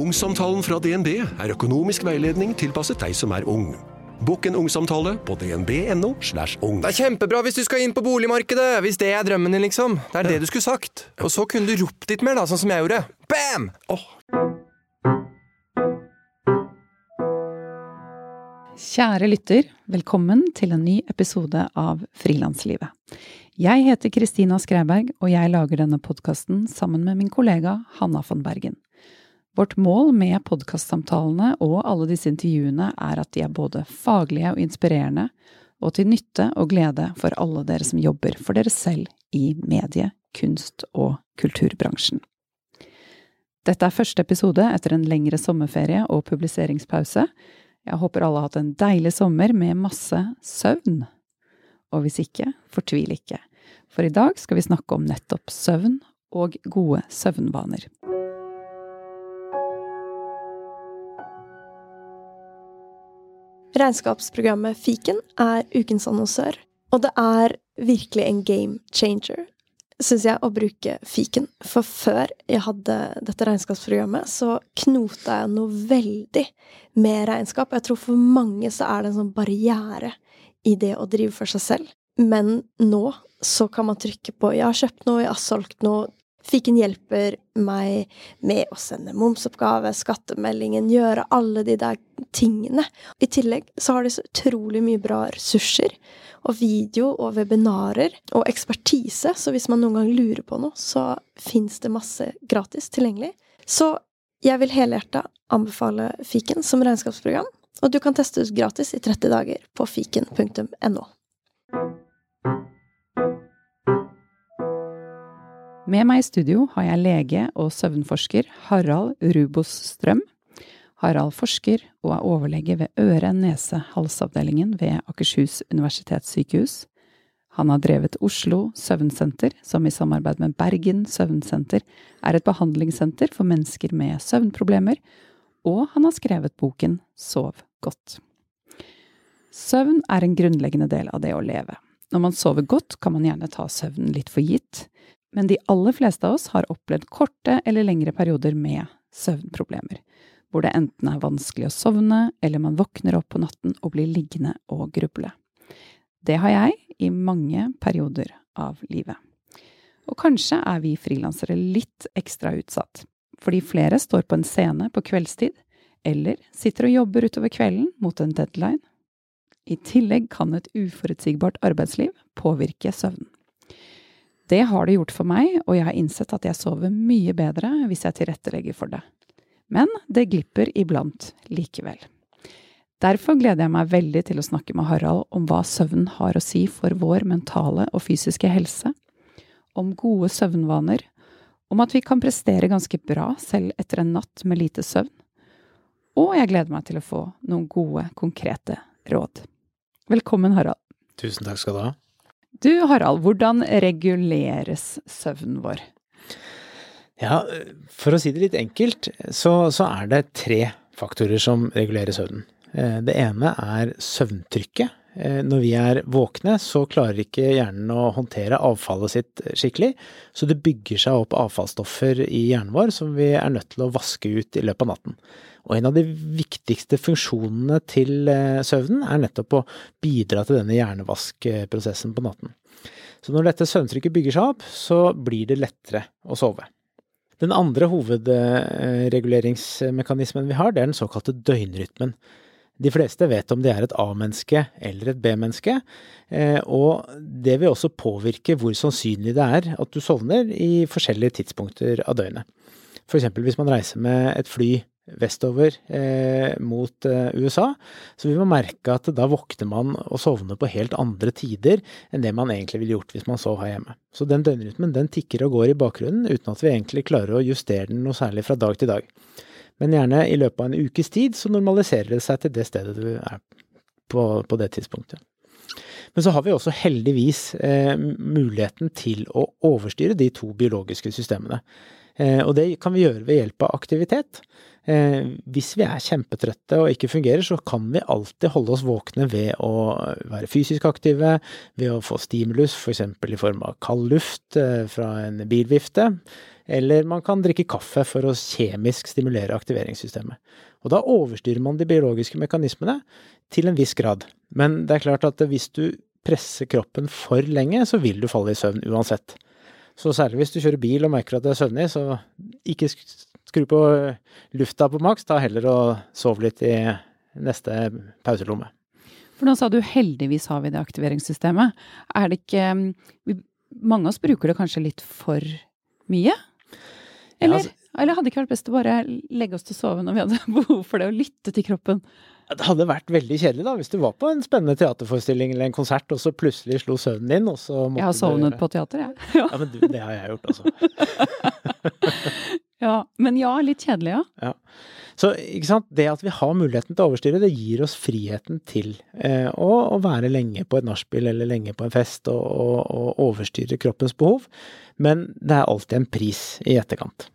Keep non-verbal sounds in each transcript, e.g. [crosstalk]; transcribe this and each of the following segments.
Ungsamtalen fra DNB er økonomisk veiledning tilpasset deg som er ung. Bokk en ungsamtale på dnb.no. slash ung. Det er kjempebra hvis du skal inn på boligmarkedet! Hvis det er drømmen din, liksom. Det er det du skulle sagt. Og så kunne du ropt litt mer, da, sånn som jeg gjorde. Bam! Kjære lytter, velkommen til en ny episode av Frilanslivet. Jeg heter Kristina Skreiberg, og jeg lager denne podkasten sammen med min kollega Hanna von Bergen. Vårt mål med podkastsamtalene og alle disse intervjuene er at de er både faglige og inspirerende, og til nytte og glede for alle dere som jobber for dere selv i medie-, kunst- og kulturbransjen. Dette er første episode etter en lengre sommerferie og publiseringspause. Jeg håper alle har hatt en deilig sommer med masse søvn. Og hvis ikke, fortvil ikke, for i dag skal vi snakke om nettopp søvn og gode søvnvaner. Regnskapsprogrammet Fiken er ukens annonsør, og det er virkelig en game changer, syns jeg, å bruke fiken. For før jeg hadde dette regnskapsprogrammet, så knota jeg noe veldig med regnskap. Jeg tror for mange så er det en sånn barriere i det å drive for seg selv. Men nå så kan man trykke på 'jeg har kjøpt noe, jeg har solgt noe'. Fiken hjelper meg med å sende momsoppgave, skattemeldingen, gjøre alle de der tingene. I tillegg så har de så utrolig mye bra ressurser, og video og webinarer, og ekspertise, så hvis man noen gang lurer på noe, så fins det masse gratis tilgjengelig. Så jeg vil helhjerta anbefale Fiken som regnskapsprogram, og du kan teste ut gratis i 30 dager på fiken.no. Med meg i studio har jeg lege og søvnforsker Harald Rubos Strøm. Harald forsker og er overlege ved øre-nese-halsavdelingen ved Akershus universitetssykehus. Han har drevet Oslo Søvnsenter, som i samarbeid med Bergen Søvnsenter er et behandlingssenter for mennesker med søvnproblemer, og han har skrevet boken Sov godt. Søvn er en grunnleggende del av det å leve. Når man sover godt, kan man gjerne ta søvnen litt for gitt, men de aller fleste av oss har opplevd korte eller lengre perioder med søvnproblemer, hvor det enten er vanskelig å sovne, eller man våkner opp på natten og blir liggende og gruble. Det har jeg i mange perioder av livet. Og kanskje er vi frilansere litt ekstra utsatt, fordi flere står på en scene på kveldstid, eller sitter og jobber utover kvelden mot en deadline. I tillegg kan et uforutsigbart arbeidsliv påvirke søvnen. Det har det gjort for meg, og jeg har innsett at jeg sover mye bedre hvis jeg tilrettelegger for det. Men det glipper iblant likevel. Derfor gleder jeg meg veldig til å snakke med Harald om hva søvn har å si for vår mentale og fysiske helse, om gode søvnvaner, om at vi kan prestere ganske bra selv etter en natt med lite søvn, og jeg gleder meg til å få noen gode, konkrete råd. Velkommen, Harald. Tusen takk skal du ha. Du Harald, hvordan reguleres søvnen vår? Ja, for å si det litt enkelt, så, så er det tre faktorer som regulerer søvnen. Det ene er søvntrykket. Når vi er våkne, så klarer ikke hjernen å håndtere avfallet sitt skikkelig, så det bygger seg opp avfallsstoffer i hjernen vår som vi er nødt til å vaske ut i løpet av natten. Og en av de viktigste funksjonene til søvnen er nettopp å bidra til denne hjernevaskprosessen på natten. Så når dette søvntrykket bygger seg opp, så blir det lettere å sove. Den andre hovedreguleringsmekanismen vi har, det er den såkalte døgnrytmen. De fleste vet om de er et A-menneske eller et B-menneske, og det vil også påvirke hvor sannsynlig det er at du sovner i forskjellige tidspunkter av døgnet. Eksempel hvis man reiser med et fly vestover eh, mot eh, USA, så vi må merke at da våkner man og sovner på helt andre tider enn det man egentlig ville gjort hvis man sov her hjemme. Så den døgnrytmen den tikker og går i bakgrunnen uten at vi egentlig klarer å justere den noe særlig fra dag til dag. Men gjerne i løpet av en ukes tid så normaliserer det seg til det stedet du er på, på det tidspunktet. Men så har vi også heldigvis eh, muligheten til å overstyre de to biologiske systemene. Eh, og det kan vi gjøre ved hjelp av aktivitet. Eh, hvis vi er kjempetrøtte og ikke fungerer, så kan vi alltid holde oss våkne ved å være fysisk aktive, ved å få stimulus f.eks. For i form av kald luft eh, fra en bilvifte, eller man kan drikke kaffe for å kjemisk stimulere aktiveringssystemet. Og da overstyrer man de biologiske mekanismene til en viss grad. Men det er klart at hvis du presser kroppen for lenge, så vil du falle i søvn uansett. Så særlig hvis du kjører bil og merker at det er søvnig, så ikke skru på lufta på maks, ta heller og sov litt i neste pauselomme. For nå sa du heldigvis har vi det aktiveringssystemet. Er det ikke Mange av oss bruker det kanskje litt for mye? Eller, ja, altså, eller hadde det ikke vært best å bare legge oss til å sove når vi hadde [laughs] behov for det, og lytte til kroppen? Det hadde vært veldig kjedelig da, hvis du var på en spennende teaterforestilling eller en konsert, og så plutselig slo søvnen din, og så måtte Jeg har sovnet på teater, jeg. [laughs] Ja. ja, men du, det har jeg gjort altså. [laughs] ja, men ja, litt kjedelig, ja. ja. Så ikke sant, det at vi har muligheten til å overstyre, det gir oss friheten til eh, å, å, være lenge på et nachspiel eller lenge på en fest og, og, og overstyre kroppens behov. Men det er alltid en pris i etterkant.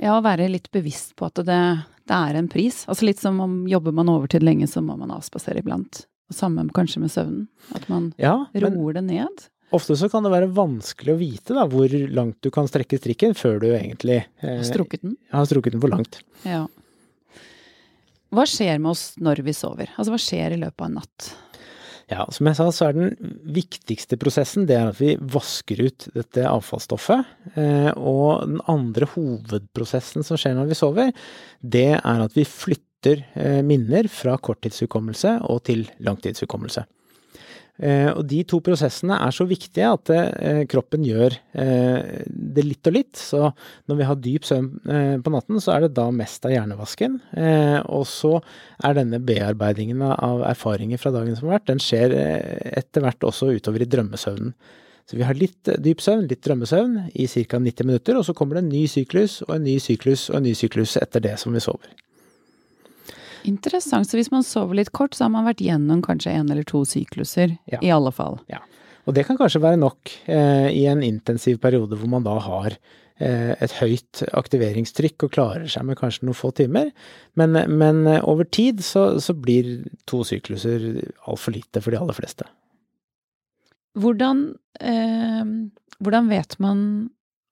Ja, å være litt bevisst på at det, det er en pris. Altså litt som om jobber man overtid lenge, så må man avspasere iblant. Og samme kanskje med søvnen. At man ja, roer det ned. Ofte så kan det være vanskelig å vite da, hvor langt du kan strekke strikken før du egentlig eh, har strukket den. Har strukket den for langt. Ja. Hva skjer med oss når vi sover? Altså hva skjer i løpet av en natt? Ja, som jeg sa, så er den viktigste prosessen det er at vi vasker ut dette avfallsstoffet. Eh, og den andre hovedprosessen som skjer når vi sover, det er at vi flytter eh, minner fra korttidshukommelse og til langtidshukommelse. Eh, og de to prosessene er så viktige at eh, kroppen gjør eh, det litt og litt. Så når vi har dyp søvn på natten, så er det da mest av hjernevasken. Og så er denne bearbeidingen av erfaringer fra dagen som har vært, den skjer etter hvert også utover i drømmesøvnen. Så vi har litt dyp søvn, litt drømmesøvn i ca. 90 minutter, og så kommer det en ny syklus og en ny syklus og en ny syklus etter det som vi sover. Interessant. Så hvis man sover litt kort, så har man vært gjennom kanskje en eller to sykluser, ja. i alle fall. Ja. Og det kan kanskje være nok eh, i en intensiv periode hvor man da har eh, et høyt aktiveringstrykk og klarer seg med kanskje noen få timer. Men, men eh, over tid så, så blir to sykluser altfor lite for de aller fleste. Hvordan, eh, hvordan vet man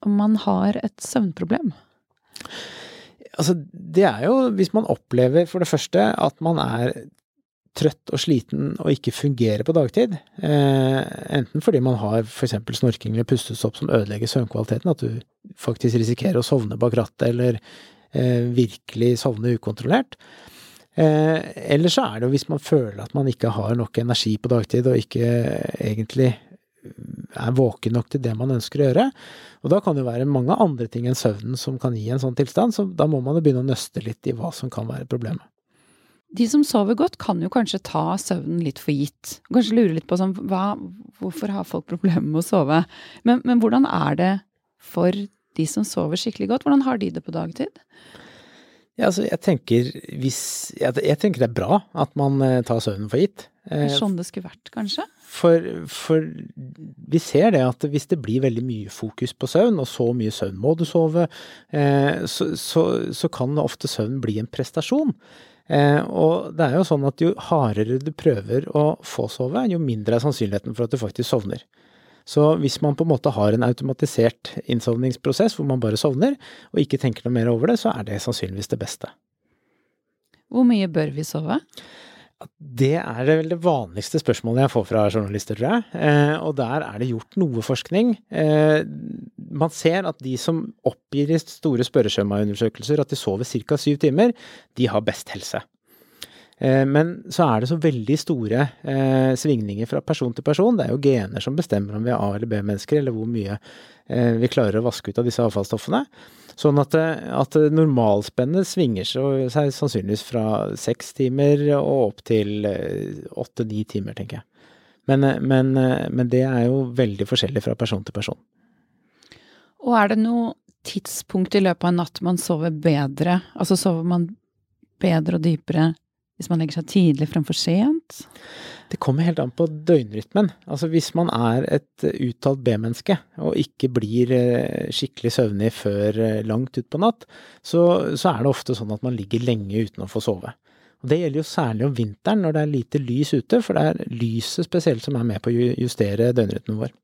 om man har et søvnproblem? Altså, det er jo hvis man opplever for det første at man er trøtt og sliten og ikke fungerer på dagtid, eh, enten fordi man har f.eks. snorking eller pustestopp som ødelegger søvnkvaliteten, at du faktisk risikerer å sovne bak rattet eller eh, virkelig sovne ukontrollert, eh, eller så er det jo hvis man føler at man ikke har nok energi på dagtid og ikke egentlig er våken nok til det man ønsker å gjøre. Og da kan det være mange andre ting enn søvnen som kan gi en sånn tilstand, så da må man jo begynne å nøste litt i hva som kan være problemet. De som sover godt, kan jo kanskje ta søvnen litt for gitt. Kanskje lure litt på sånn hva, hvorfor har folk problemer med å sove? Men, men hvordan er det for de som sover skikkelig godt? Hvordan har de det på dagtid? Ja, altså, jeg tenker, hvis, jeg, jeg tenker det er bra at man eh, tar søvnen for gitt. Det er sånn det skulle vært, kanskje? For, for, vi ser det at hvis det blir veldig mye fokus på søvn, og så mye søvn må du sove, eh, så, så, så, kan ofte søvn bli en prestasjon. Eh, og det er jo sånn at jo hardere du prøver å få sove, jo mindre er sannsynligheten for at du faktisk sovner. Så hvis man på en måte har en automatisert innsovningsprosess hvor man bare sovner, og ikke tenker noe mer over det, så er det sannsynligvis det beste. Hvor mye bør vi sove? Det er det vel det vanligste spørsmålet jeg får fra journalister, tror jeg. Eh, og der er det gjort noe forskning. Eh, man ser at de som oppgir i store spørreskjemaundersøkelser at de sover ca. syv timer, de har best helse. Eh, men så er det så veldig store eh, svingninger fra person til person. Det er jo gener som bestemmer om vi er A- eller B-mennesker, eller hvor mye eh, vi klarer å vaske ut av disse avfallsstoffene. Sånn at, at normalspennet svinger seg sannsynligvis fra seks timer og opp til eh, åtte-ni timer, tenker jeg. Men, men, men, det er jo veldig forskjellig fra person til person. Og er det noe tidspunkt i løpet av en natt man sover bedre? Altså sover man bedre og dypere hvis man legger seg tidlig fremfor sent? Det kommer helt an på døgnrytmen. Altså hvis man er et uttalt B-menneske og ikke blir eh, skikkelig søvnig før eh, langt utpå natt, så, så, er det ofte sånn at man ligger lenge uten å få sove. Og Det gjelder jo særlig om vinteren når det er lite lys ute, for det er lyset spesielt som er med på å justere døgnrytmen vår.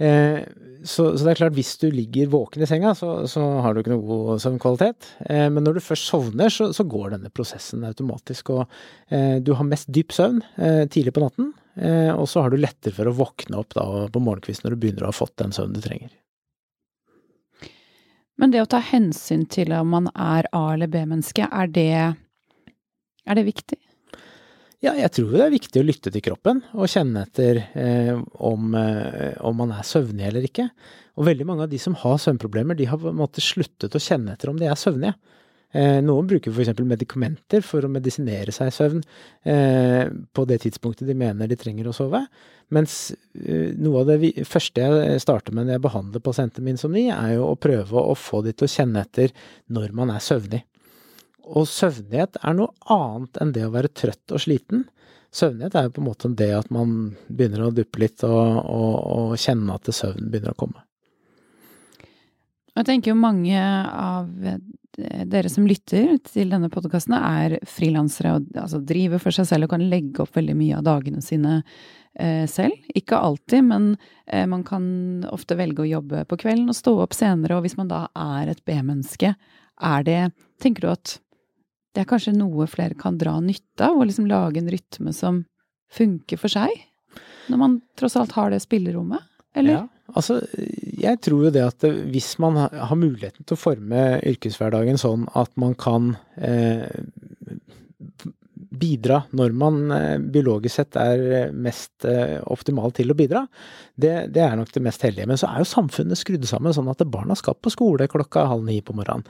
Eh, så, så, det er klart, hvis du ligger våken i senga, så, så har du ikke noe god søvnkvalitet. Eh, men når du først sovner, så, så, går denne prosessen automatisk. Og eh, du har mest dyp søvn eh, tidlig på natten, eh, og så har du lettere for å våkne opp da, på morgenkvisten når du begynner å ha fått den søvnen du trenger. Men det å ta hensyn til om man er A- eller B-menneske, er er det viktig? Ja, jeg tror det er viktig å lytte til kroppen og kjenne etter eh, om, eh, om, man er søvnig eller ikke. Og veldig mange av de som har søvnproblemer, de har på sluttet å kjenne etter om de er søvnige. Eh, noen bruker f.eks. medikamenter for å medisinere seg i søvn eh, på det tidspunktet de mener de trenger å sove. Mens eh, noe av det vi, første jeg starter med når jeg behandler pasienten min som ny, er jo å prøve å få de til å kjenne etter når man er søvnig. Og søvnighet er noe annet enn det å være trøtt og sliten. Søvnighet er jo på en måte det at man begynner å duppe litt og, og, og kjenne at søvnen begynner å komme. Jeg tenker jo mange av dere som lytter til denne podkasten, er frilansere og altså driver for seg selv og kan legge opp veldig mye av dagene sine eh, selv. Ikke alltid, men eh, man kan ofte velge å jobbe på kvelden og stå opp senere. Og hvis man da er et B-menneske, er det Tenker du at det er kanskje noe flere kan dra nytte av, og liksom lage en rytme som funker for seg? Når man tross alt har det spillerommet, eller? Ja, altså jeg tror jo det at hvis man har muligheten til å forme yrkeshverdagen sånn at man kan eh, bidra når man eh, biologisk sett er eh, mest eh, optimal til å bidra, det, det, er nok det mest heldige. Men så er jo samfunnet skrudd sammen sånn at barna skal på skole klokka halv ni på morgenen.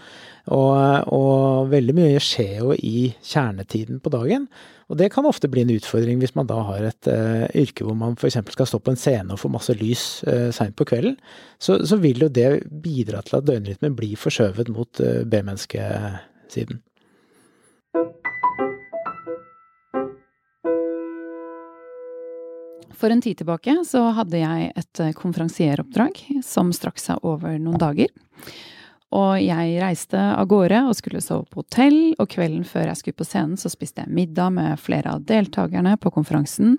Og, og veldig mye skjer jo i kjernetiden på dagen. Og det kan ofte bli en utfordring hvis man da har et uh, yrke hvor man f.eks. skal stå på en scene og få masse lys uh, seint på kvelden. Så, så, vil jo det bidra til at døgnrytmen blir forskjøvet mot uh, B-menneskesiden. For en tid tilbake så hadde jeg et eh, konferansieroppdrag som strakk seg over noen dager. Og jeg reiste av gårde og skulle sove på hotell, og kvelden før jeg skulle på scenen, så spiste jeg middag med flere av deltakerne på konferansen.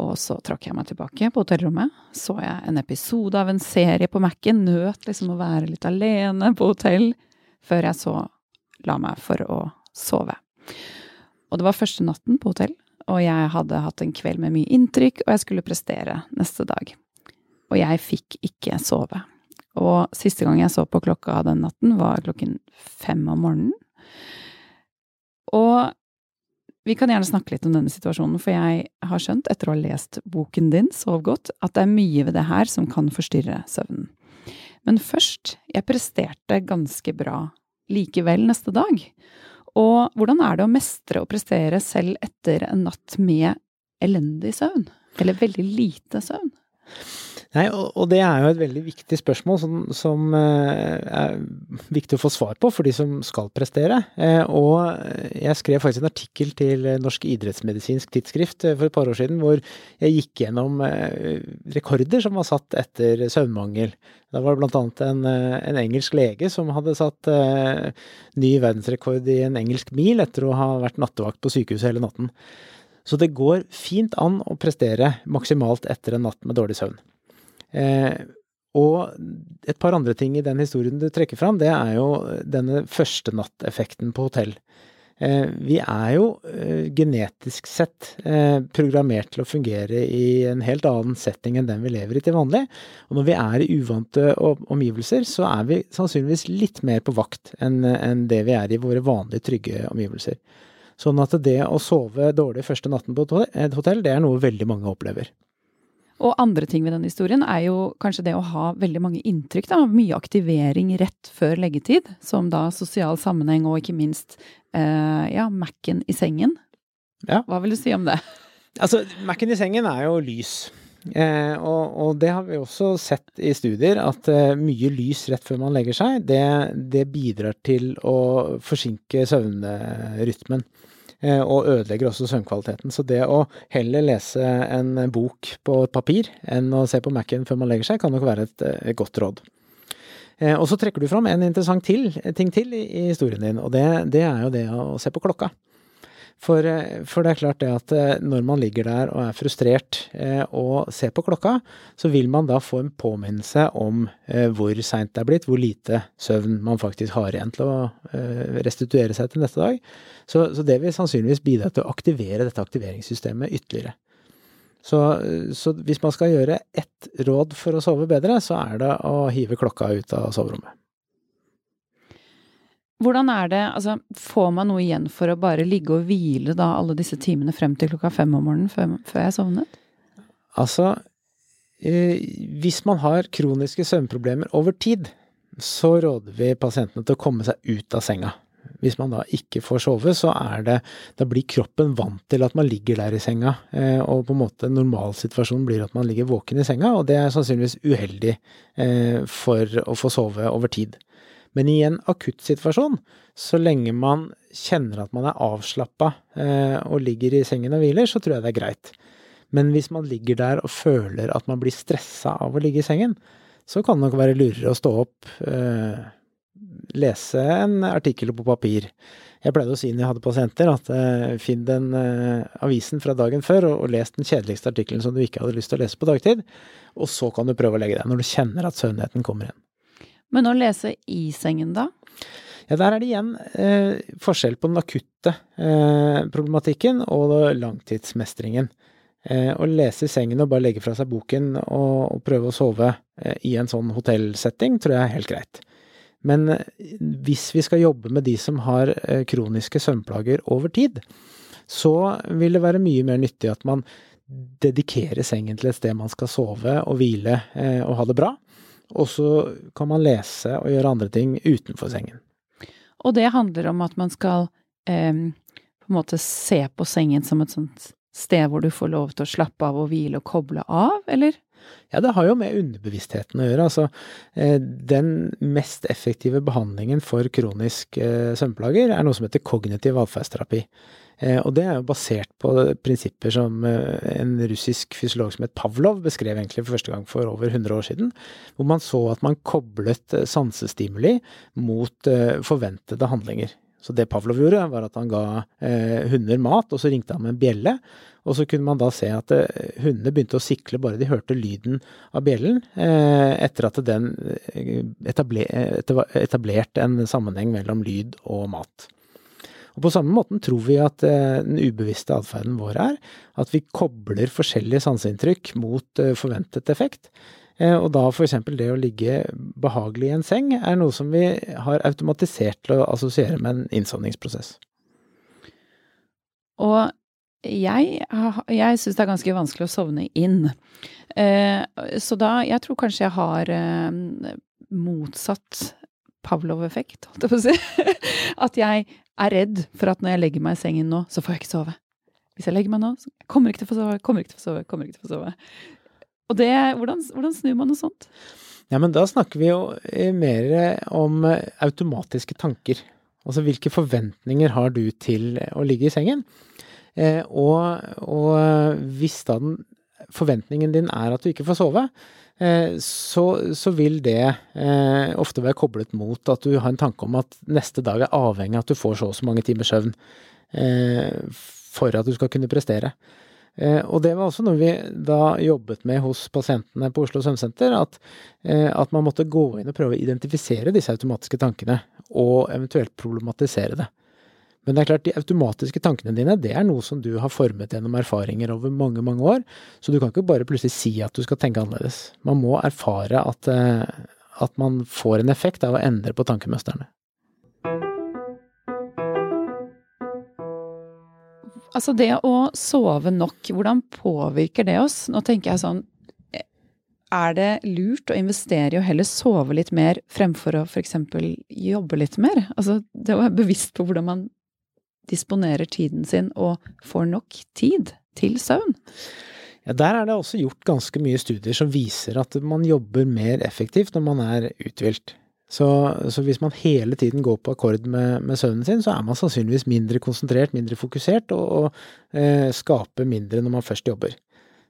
Og så trakk jeg meg tilbake på hotellrommet. Så jeg en episode av en serie på Mac-en. Nøt liksom å være litt alene på hotell. Før jeg så la meg for å sove. Og det var første natten på hotell, og jeg hadde hatt en kveld med mye inntrykk, og jeg skulle prestere neste dag. Og jeg fikk ikke sove. Og siste gang jeg så på klokka den natten, var klokken fem om morgenen. Og vi kan gjerne snakke litt om denne situasjonen, for jeg har skjønt, etter å ha lest boken din, Sov godt, at det er mye ved det her som kan forstyrre søvnen. Men først, jeg presterte ganske bra likevel neste dag. Og hvordan er det å mestre og prestere selv etter en natt med elendig søvn? Eller veldig lite søvn? Nei, og, det er jo et veldig viktig spørsmål som, som, eh, er viktig å få svar på for de som skal prestere. Eh, og jeg skrev faktisk en artikkel til Norsk idrettsmedisinsk tidsskrift eh, for et par år siden hvor jeg gikk gjennom rekorder som var satt etter søvnmangel. Da var det annet en, en engelsk lege som hadde satt ny verdensrekord i en engelsk mil etter å ha vært nattevakt på sykehuset hele natten. Så det går fint an å prestere maksimalt etter en natt med dårlig søvn. Eh, og et par andre ting i den historien du trekker fram, det er jo denne første natteffekten på hotell. Eh, vi er jo eh, genetisk sett programmert til å fungere i en helt annen setting enn den vi lever i til vanlig. Og når vi er i uvante omgivelser, så er vi sannsynligvis litt mer på vakt enn det vi er i våre vanlige, trygge omgivelser. Sånn at det å sove dårlig første natten på et hotell, det er noe veldig mange opplever. Og andre ting ved den historien er jo kanskje det å ha veldig mange inntrykk. da, Mye aktivering rett før leggetid, som da sosial sammenheng og ikke minst eh, ja, Mac-en i sengen. Ja. Hva vil du si om det? Altså, Mac-en i sengen er jo lys. Eh, og, og, det har vi også sett i studier, at eh, mye lys rett før man legger seg, det, det bidrar til å forsinke søvnrytmen. Og ødelegger også søvnkvaliteten. Så det å heller lese en bok på papir enn å se på Mac-en før man legger seg, kan nok være et, godt råd. Og så trekker du fram en interessant ting til i historien din, og det, det, er jo det å se på klokka. For, eh, for, det er klart det at eh, når man ligger der og er frustrert eh, og ser på klokka, så vil man da få en påminnelse om eh, hvor seint det er blitt, hvor lite søvn man faktisk har igjen til å eh, restituere seg til neste dag. Så, så, det vil sannsynligvis bidra til å aktivere dette aktiveringssystemet ytterligere. Så, så hvis man skal gjøre ett råd for å sove bedre, så er det å hive klokka ut av soverommet. Hvordan er det, altså får man noe igjen for å bare ligge og hvile da alle disse timene frem til klokka fem om morgenen før, før jeg sovnet? Altså, eh, hvis man har kroniske søvnproblemer over tid, så råder vi pasientene til å komme seg ut av senga. Hvis man da ikke får sove, så er det Da blir kroppen vant til at man ligger der i senga, eh, og på en måte normalsituasjonen blir at man ligger våken i senga, og det er sannsynligvis uheldig eh, for å få sove over tid. Men i en akuttsituasjon, så lenge man kjenner at man er avslappa eh, og ligger i sengen og hviler, så tror jeg det er greit. Men hvis man ligger der og føler at man blir stressa av å ligge i sengen, så kan det nok være lurere å stå opp, eh, lese en artikkel på papir. Jeg pleide å si når jeg hadde pasienter, at eh, finn den avisen fra dagen før og, og les den kjedeligste artikkelen som du ikke hadde lyst til å lese på dagtid, og så kan du prøve å legge deg når du kjenner at søvnigheten kommer igjen. Men å lese i sengen, da? Ja, der er det igjen eh, forskjell på den akutte eh, problematikken og langtidsmestringen. Eh, å lese i sengen og bare legge fra seg boken og, og prøve å sove eh, i en sånn hotellsetting, tror jeg er helt greit. Men eh, hvis vi skal jobbe med de som har eh, kroniske søvnplager over tid, så vil det være mye mer nyttig at man dedikerer sengen til et sted man skal sove og hvile og ha det bra. Og så kan man lese og gjøre andre ting utenfor sengen. Og det handler om at man skal eh, på en måte se på sengen som et sånt sted hvor du får lov til å slappe av og hvile og koble av, eller? Ja, det har jo med underbevisstheten å gjøre. Altså, eh, den mest effektive behandlingen for kronisk eh, søvnplager er noe som heter kognitiv atferdsterapi. Eh, og det er jo basert på prinsipper som en russisk fysiolog som het Pavlov beskrev egentlig for første gang for over 100 år siden, hvor man så at man koblet sansestimuli mot forventede handlinger. Så det Pavlov gjorde, var at han ga hunder mat, og så ringte han med en bjelle. Og så kunne man da se at hundene begynte å sikle bare de hørte lyden av bjellen, etter at den etablerte en sammenheng mellom lyd og mat. Og På samme måten tror vi at eh, den ubevisste atferden vår er at vi kobler forskjellige sanseinntrykk mot eh, forventet effekt. Eh, og da f.eks. det å ligge behagelig i en seng er noe som vi har automatisert til å assosiere med en innsovningsprosess. Og jeg, jeg syns det er ganske vanskelig å sovne inn. Så da Jeg tror kanskje jeg har motsatt Pavlov-effekt, holdt jeg på å si. [laughs] At jeg er redd for at når jeg legger meg i sengen nå, så får jeg ikke sove. Hvis jeg legger meg nå, så kommer jeg ikke til å få sove, kommer ikke til å få sove, kommer ikke til å få sove. Og det, hvordan, hvordan snur man noe sånt? Ja, men da snakker vi jo eh, mer om eh, automatiske tanker. Altså hvilke forventninger har du til å ligge i sengen? Eh, og, og hvis da den forventningen din er at du ikke får sove, Eh, så, så, vil det eh, ofte være koblet mot at du har en tanke om at neste dag er avhengig av at du får så og så mange timers søvn eh, for at du skal kunne prestere. Eh, og det var også noe vi da jobbet med hos pasientene på Oslo Svømmesenter, at, eh, at man måtte gå inn og prøve å identifisere disse automatiske tankene, og eventuelt problematisere det. Men det er klart, de automatiske tankene dine, det er noe som du har formet gjennom erfaringer over mange, mange år. Så du kan ikke bare plutselig si at du skal tenke annerledes. Man må erfare at, eh, at man får en effekt av å endre på tankemønstrene. Altså det å sove nok, hvordan påvirker det oss? Nå tenker jeg sånn er det lurt å investere i å heller sove litt mer fremfor å f.eks. jobbe litt mer? Altså det å være bevisst på hvordan man disponerer tiden sin og får nok tid til søvn? Ja, Der er det også gjort ganske mye studier som viser at man jobber mer effektivt når man er uthvilt. Så, så, hvis man hele tiden går på akkord med, med, søvnen sin, så er man sannsynligvis mindre konsentrert, mindre fokusert, og, og eh, skaper mindre når man først jobber.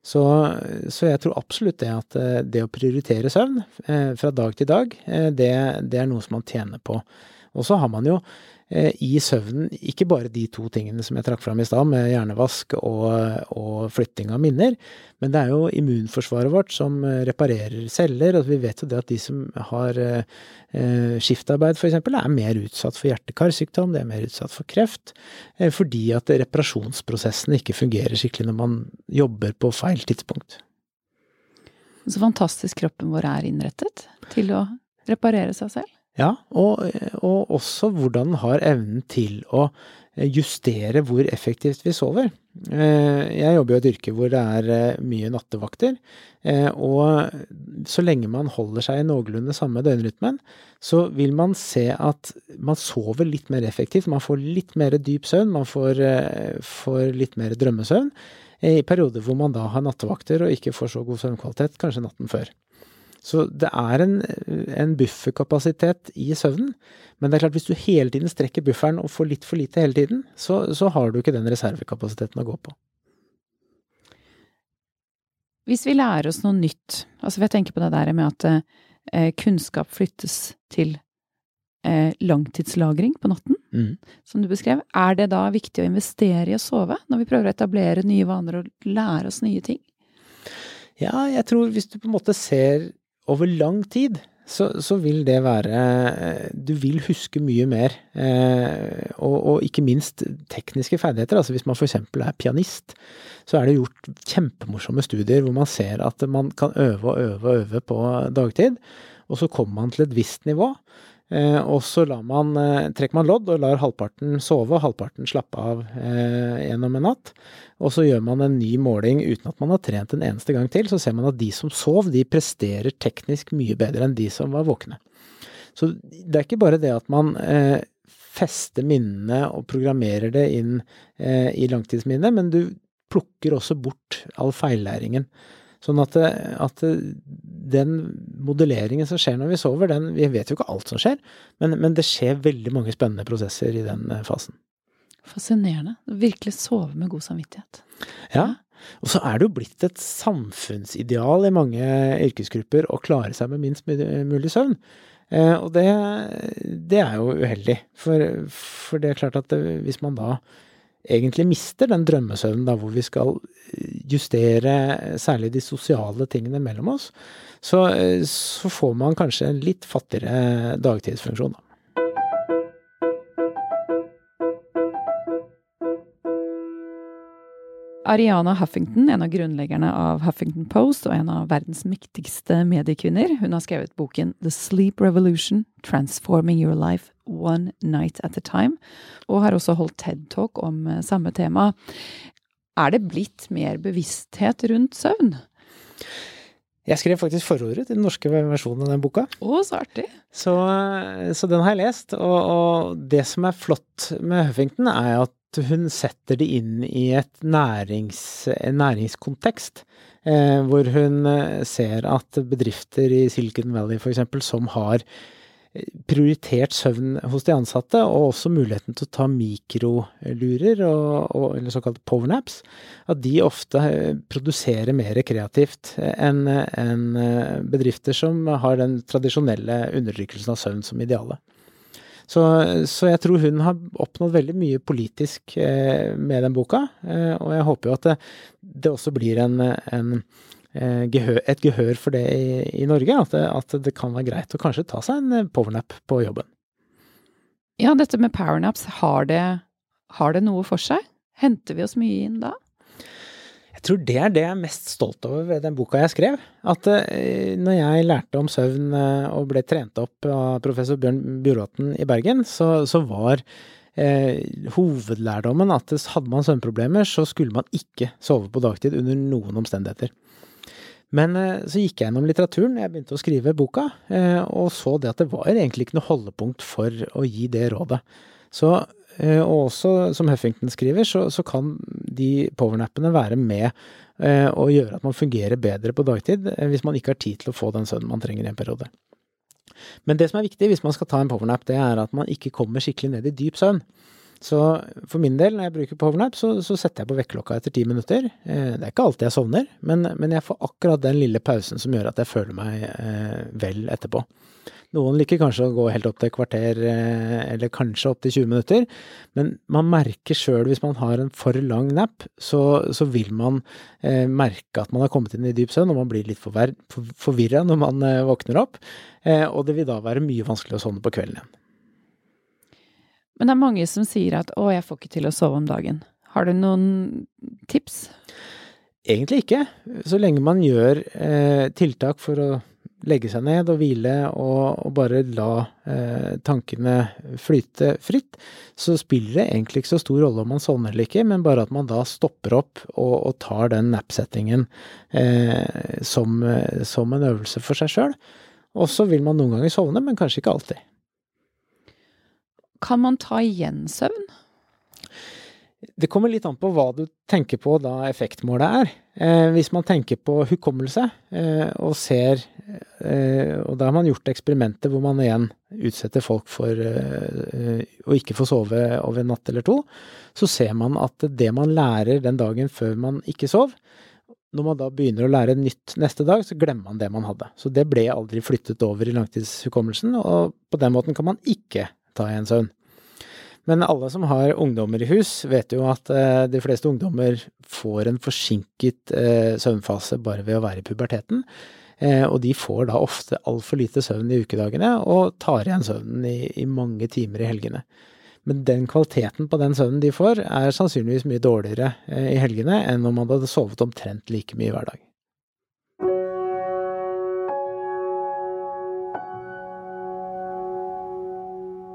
Så, så, jeg tror absolutt det at eh, det å prioritere søvn eh, fra dag til dag, eh, det, det, er noe som man tjener på. Og så har man jo i søvnen ikke bare de to tingene som jeg trakk fram i stad, med hjernevask og, og, flytting av minner, men det er jo immunforsvaret vårt som eh, reparerer celler. og Vi vet jo det at de som har eh, skiftarbeid f.eks., er mer utsatt for hjerte-karsykdom, de er mer utsatt for kreft, eh, fordi at reparasjonsprosessen ikke fungerer skikkelig når man jobber på feil tidspunkt. Så fantastisk kroppen vår er innrettet til å reparere seg selv. Ja, og, og, også hvordan den har evnen til å justere hvor effektivt vi sover. Eh, jeg jobber jo i et yrke hvor det er eh, mye nattevakter, eh, og så lenge man holder seg i noenlunde samme døgnrytmen, så vil man se at man sover litt mer effektivt, man får litt mer dyp søvn, man får, får litt mer drømmesøvn i perioder hvor man da har nattevakter og ikke får så god søvnkvalitet, kanskje natten før. Så det er en, en bufferkapasitet i søvnen. Men det er klart, hvis du hele tiden strekker bufferen og får litt for lite hele tiden, så, så har du ikke den reservekapasiteten å gå på. Hvis vi lærer oss noe nytt, altså jeg tenker på det der med at eh, kunnskap flyttes til eh, langtidslagring på natten, mm. som du beskrev, er det da viktig å investere i å sove når vi prøver å etablere nye vaner og lære oss nye ting? Ja, jeg tror hvis du på en måte ser over lang tid så, så, vil det være Du vil huske mye mer. Eh, og, og, ikke minst tekniske ferdigheter. Altså hvis man f.eks. er pianist, så er det gjort kjempemorsomme studier hvor man ser at man kan øve og øve og øve på dagtid. Og så kommer man til et visst nivå. Eh, og så man, eh, trekker man lodd og lar halvparten sove og halvparten slappe av eh, gjennom en natt. Og så gjør man en ny måling uten at man har trent en eneste gang til. Så ser man at de som sov, de presterer teknisk mye bedre enn de som var våkne. Så det er ikke bare det at man fester minnene og programmerer det inn i langtidsminnet, men du plukker også bort all feillæringen. Sånn at, at, den modelleringen som skjer når vi sover, den Vi vet jo ikke alt som skjer, men, men det skjer veldig mange spennende prosesser i den eh, fasen. Fascinerende. Virkelig sove med god samvittighet. Ja. Og så er det jo blitt et samfunnsideal i mange yrkesgrupper å klare seg med minst mulig søvn. Eh, og det, det, er jo uheldig. For, for, det er klart at hvis man da egentlig mister den drømmesøvnen da hvor vi skal justere særlig de sosiale tingene mellom oss, så, så får man kanskje en litt fattigere dagtidsfunksjon, da. Ariana Huffington, en av grunnleggerne av Huffington Post og en av verdens mektigste mediekvinner, hun har skrevet boken The Sleep Revolution Transforming Your Life One Night at a Time, og har også holdt TED-talk om eh, samme tema. Er det blitt mer bevissthet rundt søvn? Jeg skrev faktisk forordet til den norske versjonen av den boka. Å, så artig. Så, så, den har jeg lest. Og, og, det som er flott med Huffington, er at hun setter det inn i et nærings, en næringskontekst. Eh, hvor hun eh, ser at bedrifter i Silicon Valley f.eks. som har eh, prioritert søvn hos de ansatte, og også muligheten til å ta mikrolurer, og, og, eller såkalte powernaps, at de ofte eh, produserer mer kreativt enn en bedrifter som har den tradisjonelle undertrykkelsen av søvn som idealet. Så, så, jeg tror hun har oppnådd veldig mye politisk eh, med den boka, eh, og jeg håper jo at det, det også blir en, en eh, et gehør for det i, i Norge. At det, at det, kan være greit å kanskje ta seg en eh, powernap på jobben. Ja, dette med powernaps, har det, har det noe for seg? Henter vi oss mye inn da? Jeg tror det er det jeg er mest stolt over ved den boka jeg skrev. At eh, når jeg lærte om søvn eh, og ble trent opp av professor Bjørn Bjorvatn i Bergen, så, så var eh, hovedlærdommen at hadde man søvnproblemer, så skulle man ikke sove på dagtid under noen omstendigheter. Men eh, så gikk jeg gjennom litteraturen, jeg begynte å skrive boka, eh, og så det at det var egentlig ikke noe holdepunkt for å gi det rådet. Så Eh, og også, som Huffington skriver, så, så kan de powernappene være med og gjøre at man fungerer bedre på dagtid, hvis man ikke har tid til å få den søvnen man trenger i en periode. Men det som er viktig hvis man skal ta en powernap, det er at man ikke kommer skikkelig ned i dyp søvn. Så for min del, når jeg bruker powernap, så, så setter jeg på vekkerklokka etter ti minutter. Eh, det er ikke alltid jeg sovner, men, men, jeg får akkurat den lille pausen som gjør at jeg føler meg eh, vel etterpå. Noen liker kanskje å gå helt opp til et kvarter, eh, eller kanskje opp til 20 minutter, men man merker sjøl hvis man har en for lang nap, så, så vil man eh, merke at man har kommet inn i dyp søvn, og man blir litt forvirra når man eh, våkner opp, eh, og det vil da være mye vanskelig å sovne på kvelden igjen. Men det er mange som sier at 'å, jeg får ikke til å sove om dagen'. Har du noen tips? Egentlig ikke, så lenge man gjør eh, tiltak for å legge seg ned og hvile og, og bare la eh, tankene flyte fritt, så spiller det egentlig ikke så stor rolle om man sovner eller ikke, men bare at man da stopper opp og, og tar den nap-settingen eh, som, som, en øvelse for seg sjøl. Og så vil man noen ganger sovne, men kanskje ikke alltid. Kan man ta igjen søvn? Det kommer litt an på hva du tenker på da effektmålet er. Eh, hvis man tenker på hukommelse eh, og ser eh, Og da har man gjort eksperimenter hvor man igjen utsetter folk for eh, å ikke få sove over en natt eller to, så ser man at det man lærer den dagen før man ikke sov, når man da begynner å lære nytt neste dag, så glemmer man det man hadde. Så det ble aldri flyttet over i langtidshukommelsen, og på den måten kan man ikke ta en søvn. Men alle som har ungdommer i hus, vet jo at eh, de fleste ungdommer får en forsinket eh, søvnfase bare ved å være i puberteten. Eh, og de får da ofte altfor lite søvn i ukedagene, og tar igjen søvnen i, i, mange timer i helgene. Men den kvaliteten på den søvnen de får, er sannsynligvis mye dårligere i helgene enn om man hadde sovet omtrent like mye hver dag.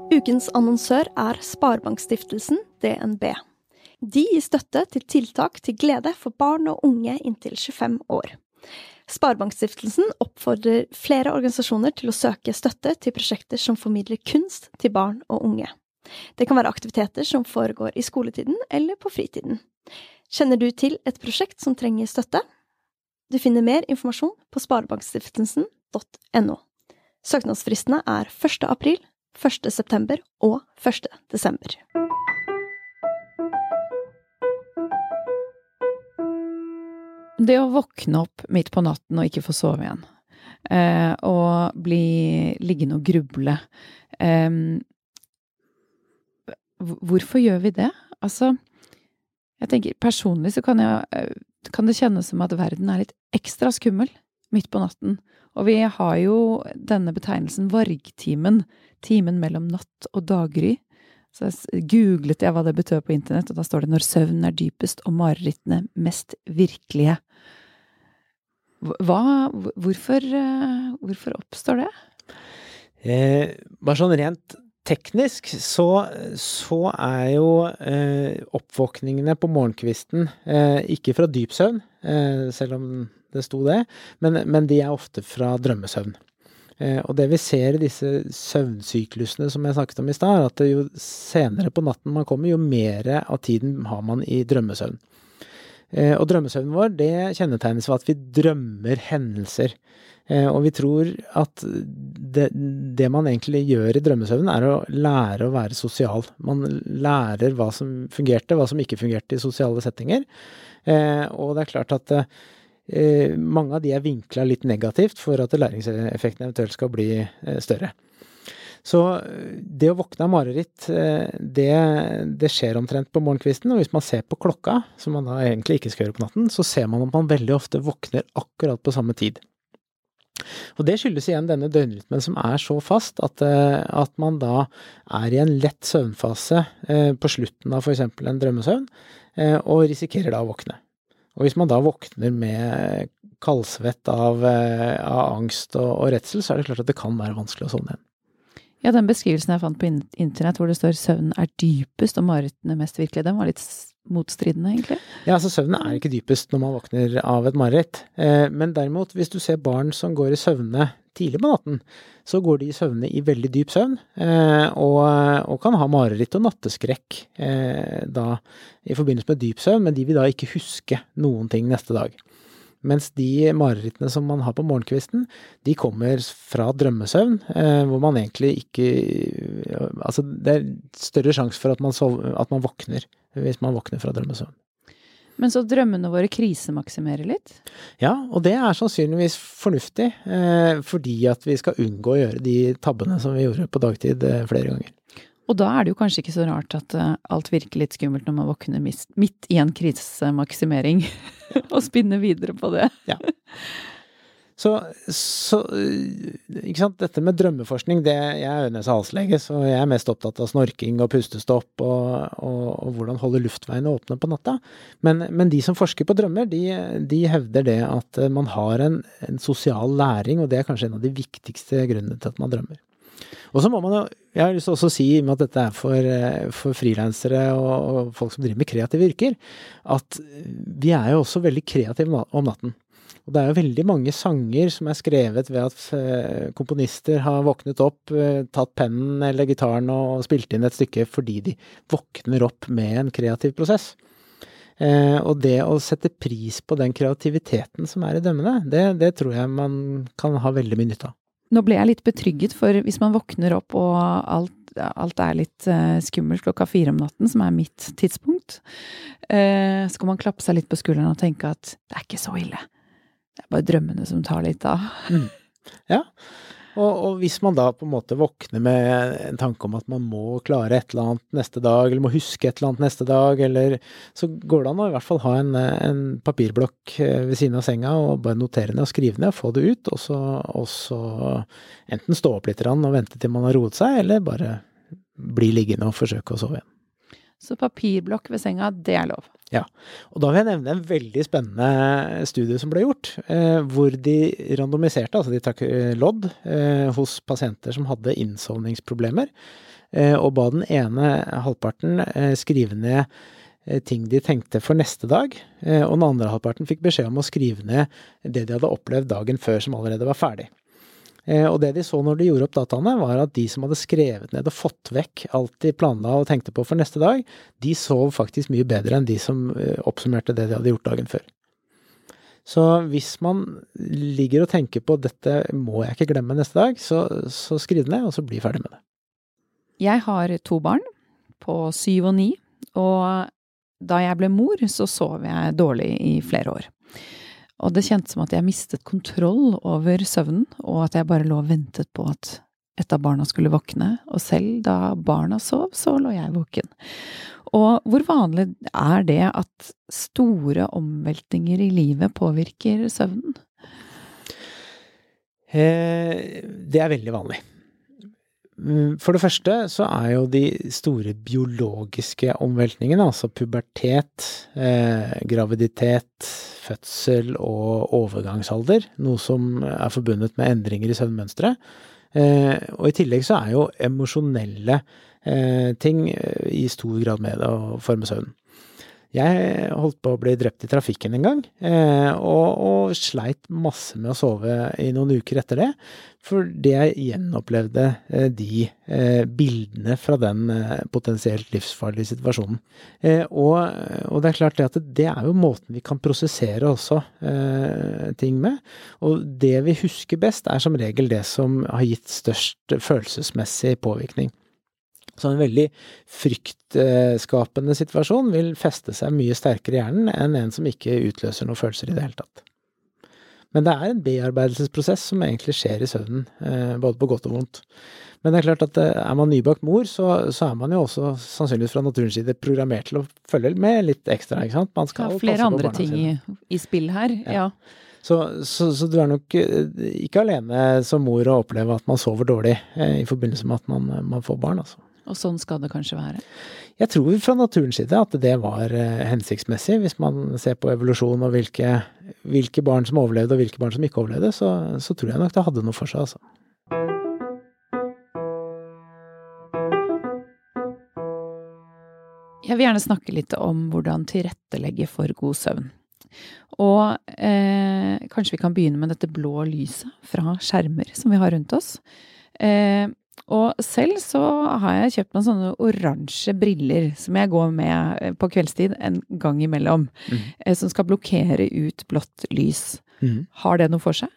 Ukens annonsør er Sparebankstiftelsen, DNB. De gir støtte til tiltak til glede for barn og unge inntil 25 år. Sparebankstiftelsen oppfordrer flere organisasjoner til å søke støtte til prosjekter som formidler kunst til barn og unge. Det kan være aktiviteter som foregår i skoletiden eller på fritiden. Kjenner du til et prosjekt som trenger støtte? Du finner mer informasjon på sparebankstiftelsen.no. Søknadsfristene er 1. april 1. september og 1. desember. Det å våkne opp midt på natten og ikke få sove igjen, eh, og bli liggende og gruble eh, Hvorfor gjør vi det? Altså, jeg tenker personlig så kan, jeg, eh, kan det kjennes som at verden er litt ekstra skummel midt på natten. Og vi har jo denne betegnelsen vargtimen, timen mellom natt og daggry. Så googlet jeg hva det betød på internett, og da står det 'når søvnen er dypest og marerittene mest virkelige'. Hva, hvorfor, eh, hvorfor oppstår det? Eh, bare sånn rent teknisk så, så er jo eh, oppvåkningene på morgenkvisten eh, ikke fra dyp søvn, eh, selv om det sto det, men, men de er ofte fra drømmesøvn. Eh, og det vi ser i disse søvnsyklusene som jeg snakket om i stad, er at jo senere på natten man kommer, jo mer av tiden har man i drømmesøvn. Eh, og drømmesøvnen vår det kjennetegnes ved at vi drømmer hendelser. Eh, og vi tror at det, det, man egentlig gjør i drømmesøvnen, er å lære å være sosial. Man lærer hva som fungerte, hva som ikke fungerte i sosiale settinger. Og det er klart at mange av de er vinkla litt negativt for at læringseffekten eventuelt skal bli eh, større. Så eh, det å våkne av mareritt, det, det, skjer omtrent på morgenkvisten. Og hvis man ser på klokka, som man da egentlig ikke skal gjøre på natten, så ser man at man veldig ofte våkner akkurat på samme tid. Og det skyldes igjen denne døgnrytmen som er så fast at, at man da er i en lett søvnfase på slutten av f.eks. en drømmesøvn, og risikerer da å våkne. Og hvis man da våkner med kaldsvett av, eh, av angst og, og, redsel, så er det klart at det kan være vanskelig å sovne igjen. Ja, den beskrivelsen jeg fant på internett hvor det står 'søvnen er dypest og marerittene mest virkelige', den var litt motstridende, egentlig? Ja, altså søvnen er ikke dypest når man våkner av et mareritt. Eh, men derimot, hvis du ser barn som går i søvne tidlig på natten, så går de i søvne i veldig dyp søvn, eh, og, og kan ha mareritt og natteskrekk eh, da i forbindelse med dyp søvn, men de vil da ikke huske noen ting neste dag. Mens de marerittene som man har på morgenkvisten, de kommer fra drømmesøvn, eh, hvor man egentlig ikke Altså, det er større sjanse for at man, sover, at man våkner hvis man våkner fra drømmesøvn. Men så drømmene våre krisemaksimerer litt? Ja, og det er sannsynligvis fornuftig, eh, fordi at vi skal unngå å gjøre de tabbene som vi gjorde på dagtid eh, flere ganger. Og da er det jo kanskje ikke så rart at uh, alt virker litt skummelt når man våkner midt i en krisemaksimering, [laughs] og spinner videre på det. ja. [laughs] Så, så, ikke sant, dette med drømmeforskning, det Jeg er ørnes- og halslege, så jeg er mest opptatt av snorking og pustestopp og, og, og hvordan holde luftveiene åpne på natta. Men, men, de som forsker på drømmer, de, de hevder det at man har en, en, sosial læring, og det er kanskje en av de viktigste grunnene til at man drømmer. Og så må man jo, jeg har lyst til også å si, i og med at dette er for, for frilansere og, og folk som driver med kreative yrker, at vi er jo også veldig kreative om natten. Og det er jo veldig mange sanger som er skrevet ved at eh, komponister har våknet opp, eh, tatt pennen eller gitaren og spilt inn et stykke fordi de våkner opp med en kreativ prosess. Eh, og det å sette pris på den kreativiteten som er i dømmene, det, det tror jeg man kan ha veldig mye nytte av. Nå ble jeg litt betrygget, for hvis man våkner opp og alt, alt er litt skummelt klokka fire om natten, som er mitt tidspunkt, så kan man klappe seg litt på skulderen og tenke at det er ikke så ille det er bare drømmene som tar litt av. Mm. Ja. Og, og, hvis man da på en måte våkner med en tanke om at man må klare et eller annet neste dag, eller må huske et eller annet neste dag, eller så går det an å i hvert fall ha en, en papirblokk eh, ved siden av senga og bare notere ned og skrive ned, og få det ut, og så, og så enten stå opp litt og vente til man har roet seg, eller bare bli liggende og forsøke å sove igjen. Så papirblokk ved senga, det er lov? Ja. Og da vil jeg nevne en veldig spennende studie som ble gjort, eh, hvor de randomiserte, altså de trakk eh, lodd eh, hos pasienter som hadde innsovningsproblemer, eh, og ba den ene halvparten eh, skrive ned eh, ting de tenkte for neste dag, og den andre halvparten fikk beskjed om å skrive ned det de hadde opplevd dagen før som allerede var ferdig. Eh, og det de så når de gjorde opp dataene, var at de som hadde skrevet ned og fått vekk alt de planla og tenkte på for neste dag, de sov faktisk mye bedre enn de som eh, oppsummerte det de hadde gjort dagen før. Så hvis man ligger og tenker på 'dette må jeg ikke glemme neste dag', så, så skriv det ned, og så bli ferdig med det. Jeg har to barn på syv og ni, og da jeg ble mor, så sov jeg dårlig i flere år. Og det kjentes som at jeg mistet kontroll over søvnen, og at jeg bare lå og ventet på at et av barna skulle våkne, og selv da barna sov, så lå jeg våken. Og hvor vanlig er det at store omveltninger i livet påvirker søvnen? Eh, det er veldig vanlig. Mm, for det første så er jo de store biologiske omveltningene, altså pubertet, eh, graviditet, fødsel og overgangsalder, noe som er forbundet med endringer i søvnmønsteret. Eh, og i tillegg så er jo emosjonelle eh, ting eh, i stor grad med å forme søvnen. Jeg holdt på å bli drept i trafikken en gang, eh, og, og, sleit masse med å sove i noen uker etter det. Fordi jeg gjenopplevde eh, de eh, bildene fra den potensielt livsfarlige situasjonen. Og, og, det er klart det at det er jo måten vi kan prosessere også ting med. Og det vi husker best, er som regel det som har gitt størst følelsesmessig påvirkning. Så en veldig fryktskapende situasjon vil feste seg mye sterkere i hjernen enn en som ikke utløser noen følelser i det hele tatt. Men det er en bearbeidelsesprosess som egentlig skjer i søvnen, eh, både på godt og vondt. Men det er klart at eh, er man nybakt mor, så, så, er man jo også sannsynligvis fra naturens side programmert til å følge med litt ekstra, ikke sant. Man skal ja, flere andre ting i, i, spill her, ja. ja. Så, så, så, du er nok eh, ikke alene som mor å oppleve at man sover dårlig i forbindelse med at man, man får barn, altså. Og sånn skal det kanskje være? Jeg tror fra naturens side at det var eh, hensiktsmessig. Hvis man ser på evolusjon og hvilke, hvilke, barn som overlevde og hvilke barn som ikke overlevde, så, så tror jeg nok det hadde noe for seg, altså. Jeg vil gjerne snakke litt om hvordan tilrettelegge for god søvn. Og eh, kanskje vi kan begynne med dette blå lyset fra skjermer som vi har rundt oss. Eh, Og selv så har jeg kjøpt meg sånne oransje briller som jeg går med på kveldstid en gang imellom. Eh, Som skal blokkere ut blått lys. Mm. Har det noe for seg?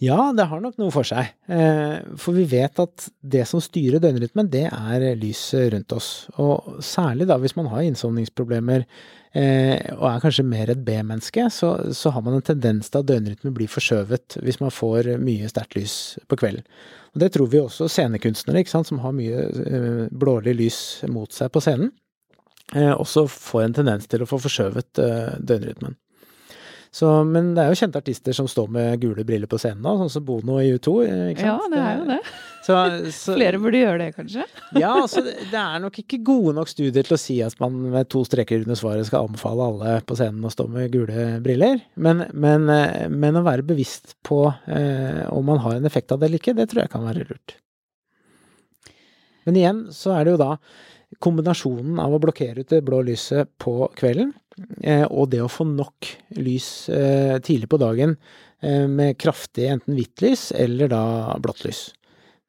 Ja, det har nok noe for seg. Eh, For vi vet at det som styrer døgnrytmen, det er lyset rundt oss. Og særlig da hvis man har innsovningsproblemer eh, og er kanskje mer et B-menneske, så, så har man en tendens til at døgnrytmen blir forskjøvet hvis man får mye sterkt lys på kvelden. Og det tror vi også scenekunstnere, ikke sant, som har mye eh, blålig lys mot seg på scenen, også får en tendens til å få forskjøvet døgnrytmen. Så, men det er jo kjente artister som står med gule briller på scenen nå, sånn som Bono i U2. Ikke sant? Ja, det er jo det. Så, [laughs] så, Flere burde gjøre det, kanskje? ja, altså det er nok ikke gode nok studier til å si at man med to streker under svaret skal anbefale alle på scenen å stå med gule briller. Men, men, eh, men å være bevisst på eh, om man har en effekt av det eller ikke, det tror jeg kan være lurt. Men igjen så er det jo da kombinasjonen av å blokkere ut det blå lyset på kvelden, og det å få nok lys eh, tidlig på dagen eh, med kraftig enten hvitt lys eller da blått lys.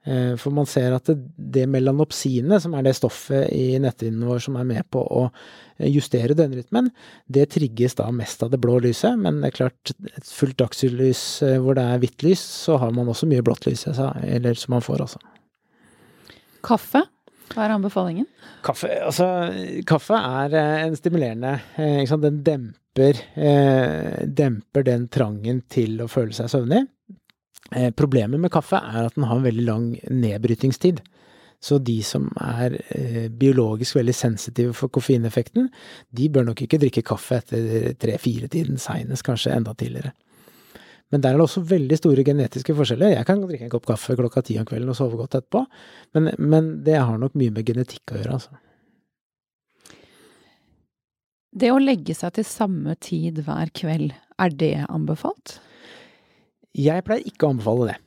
Eh, For man ser at det, det melanopsinet, som er det stoffet i netthinnen vår som er med på å eh, justere døgnrytmen, det trigges da mest av det blå lyset. Men det er klart, et fullt dagslys eh, hvor det er hvitt lys, så har man også mye blått lys, eller som man får, altså. Kaffe? Hva er anbefalingen? Kaffe, altså, kaffe er eh, en stimulerende, eh. Den demper, eh, demper den trangen til å føle seg søvnig. Eh, problemet med kaffe er at den har en veldig lang nedbrytingstid. Så de som er eh, biologisk veldig sensitive for koffeineffekten, de bør nok ikke drikke kaffe etter tre-fire-tiden, seinest kanskje enda tidligere. Men der er det også veldig store genetiske forskjeller. Jeg kan drikke en kopp kaffe klokka ti om kvelden og sove godt etterpå, men, men det har nok mye med genetikk å gjøre, altså. Det å legge seg til samme tid hver kveld, er det anbefalt? Jeg pleier ikke å anbefale det.